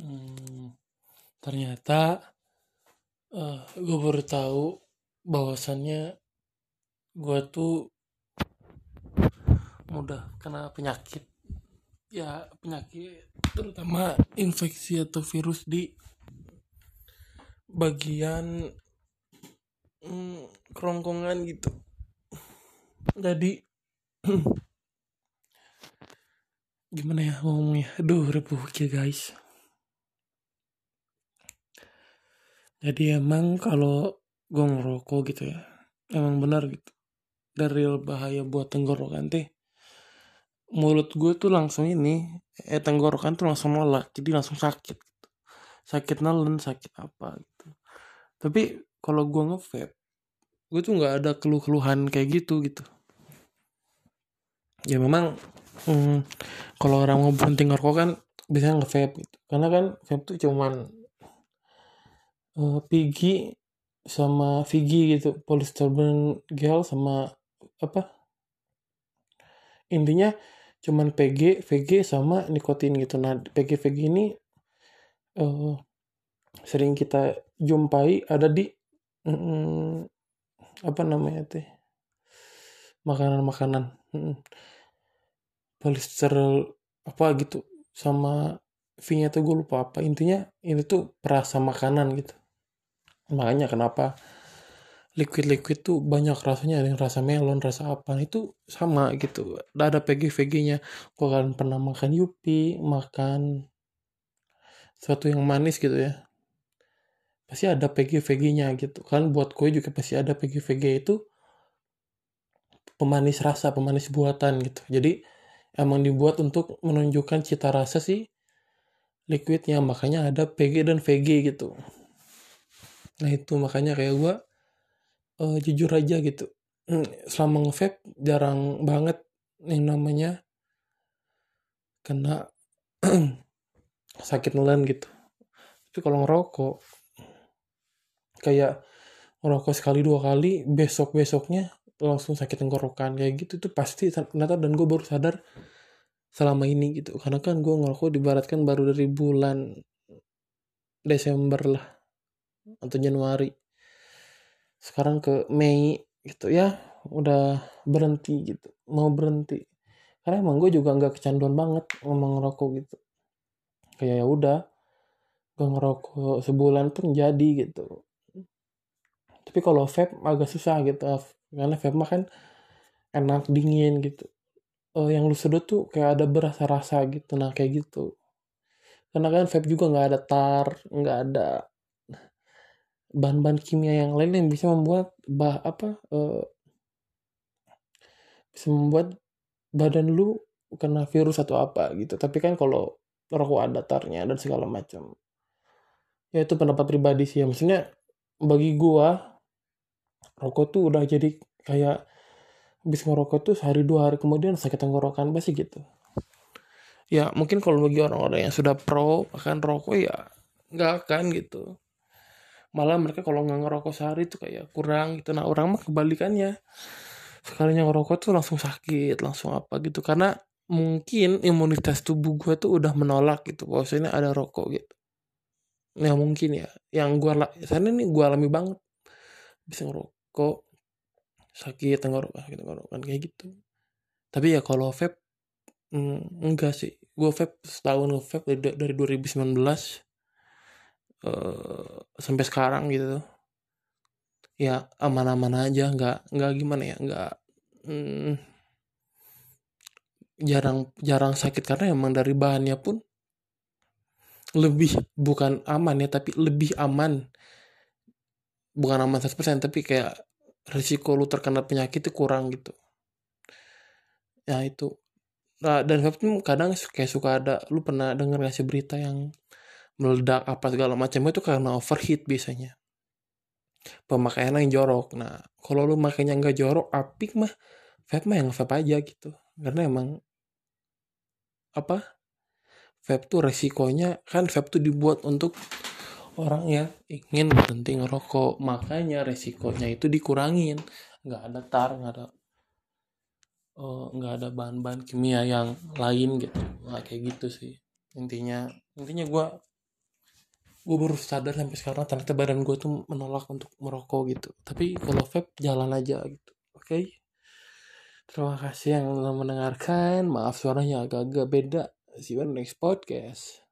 Hmm, ternyata uh, gue baru tahu bahwasannya gue tuh mudah kena penyakit. Ya penyakit terutama infeksi atau virus di bagian hmm, kerongkongan gitu. Jadi gimana ya ngomongnya? Aduh ribu ya guys jadi emang kalau gue ngerokok gitu ya emang benar gitu. Dari bahaya buat tenggorokan teh mulut gue tuh langsung ini eh tenggorokan tuh langsung nolak jadi langsung sakit gitu. sakit nelen sakit apa gitu. Tapi kalau gue ngevape gue tuh nggak ada keluh-keluhan kayak gitu gitu. Ya memang hmm, kalau orang mau berhenti ngerokok kan biasanya ngevape gitu. Karena kan vape tuh cuman uh, Pigi sama Vigi gitu polystyrene gel sama apa? Intinya cuman PG, VG sama nikotin gitu. Nah, PG, VG ini uh, sering kita jumpai ada di mm, apa namanya teh? Makanan-makanan mm, polister apa gitu sama V-nya tuh gue lupa apa. Intinya ini tuh perasa makanan gitu makanya kenapa liquid-liquid tuh banyak rasanya ada yang rasa melon rasa apa. Itu sama gitu. Ada PG VG nya gue kan pernah makan yupi makan sesuatu yang manis gitu ya. Pasti ada PG VG nya gitu. Kan buat kue juga pasti ada PG VG itu pemanis rasa pemanis buatan gitu. Jadi emang dibuat untuk menunjukkan cita rasa si liquidnya. Makanya ada PG dan VG gitu nah itu makanya kayak gue uh, jujur aja gitu. Hmm, selama ngevape jarang banget yang namanya kena sakit nelen gitu. Tapi kalau ngerokok kayak ngerokok sekali dua kali besok besoknya langsung sakit tenggorokan kayak gitu tuh pasti ternyata dan gue baru sadar selama ini gitu. Karena kan gue ngerokok dibaratkan baru dari bulan Desember lah atau Januari. Sekarang ke Mei gitu ya udah berhenti gitu mau berhenti. Karena emang gue juga nggak kecanduan banget ngomong ngerokok gitu. Kayak ya udah gue ngerokok sebulan pun jadi gitu. Tapi kalau vape agak susah gitu karena vape mah kan enak dingin gitu. Oh, yang lu sedot tuh kayak ada berasa rasa gitu nah kayak gitu. Karena kan vape juga nggak ada tar nggak ada bahan-bahan kimia yang lain yang bisa membuat bah apa uh, bisa membuat badan lu kena virus atau apa gitu. Tapi kan kalau rokok ada tarnya dan segala macam. Ya itu pendapat pribadi sih ya. Maksudnya bagi gua rokok tuh udah jadi kayak habis ngerokok tuh sehari dua hari kemudian sakit tenggorokan pasti gitu. Ya mungkin kalau bagi orang-orang yang sudah pro akan rokok ya nggak akan gitu malah mereka kalau nggak ngerokok sehari itu kayak kurang gitu. Nah orang mah kebalikannya. Sekalinya ngerokok tuh langsung sakit langsung apa gitu. Karena mungkin imunitas tubuh gue tuh udah menolak gitu. Bahwasanya ada rokok gitu. Ya mungkin ya. Yang gue sana nih gue alami banget. Bisa ngerokok sakit tenggorokan sakit tenggorokan kayak gitu. Tapi ya kalau vape mm, enggak sih. Gue vape setahun vape dari, dari 2019 uh, sampai sekarang gitu. Ya aman-aman aja nggak nggak gimana ya nggak hmm, jarang jarang sakit karena emang dari bahannya pun lebih bukan aman ya tapi lebih aman. Bukan aman 100% tapi kayak risiko lu terkena penyakit itu kurang gitu. Ya itu. Nah, dan kadang kayak suka ada lu pernah dengar ngasih berita yang meledak apa segala macam itu karena overheat biasanya. Pemakaian yang jorok. Nah kalau lu makainya nggak jorok apik mah. Vape mah yang vape aja gitu. Karena emang apa vape tuh resikonya kan vape tuh dibuat untuk orang yang ingin berhenti ngerokok. Makanya resikonya itu dikurangin. Nggak ada tar nggak ada uh, nggak ada bahan-bahan kimia yang lain gitu. Nah, kayak gitu sih. Intinya intinya gue gue baru sadar sampai sekarang ternyata badan gue tuh menolak untuk merokok gitu. Tapi kalau vape jalan aja gitu. Oke? Okay? terima kasih yang telah mendengarkan. Maaf suaranya agak-agak beda. See you on next podcast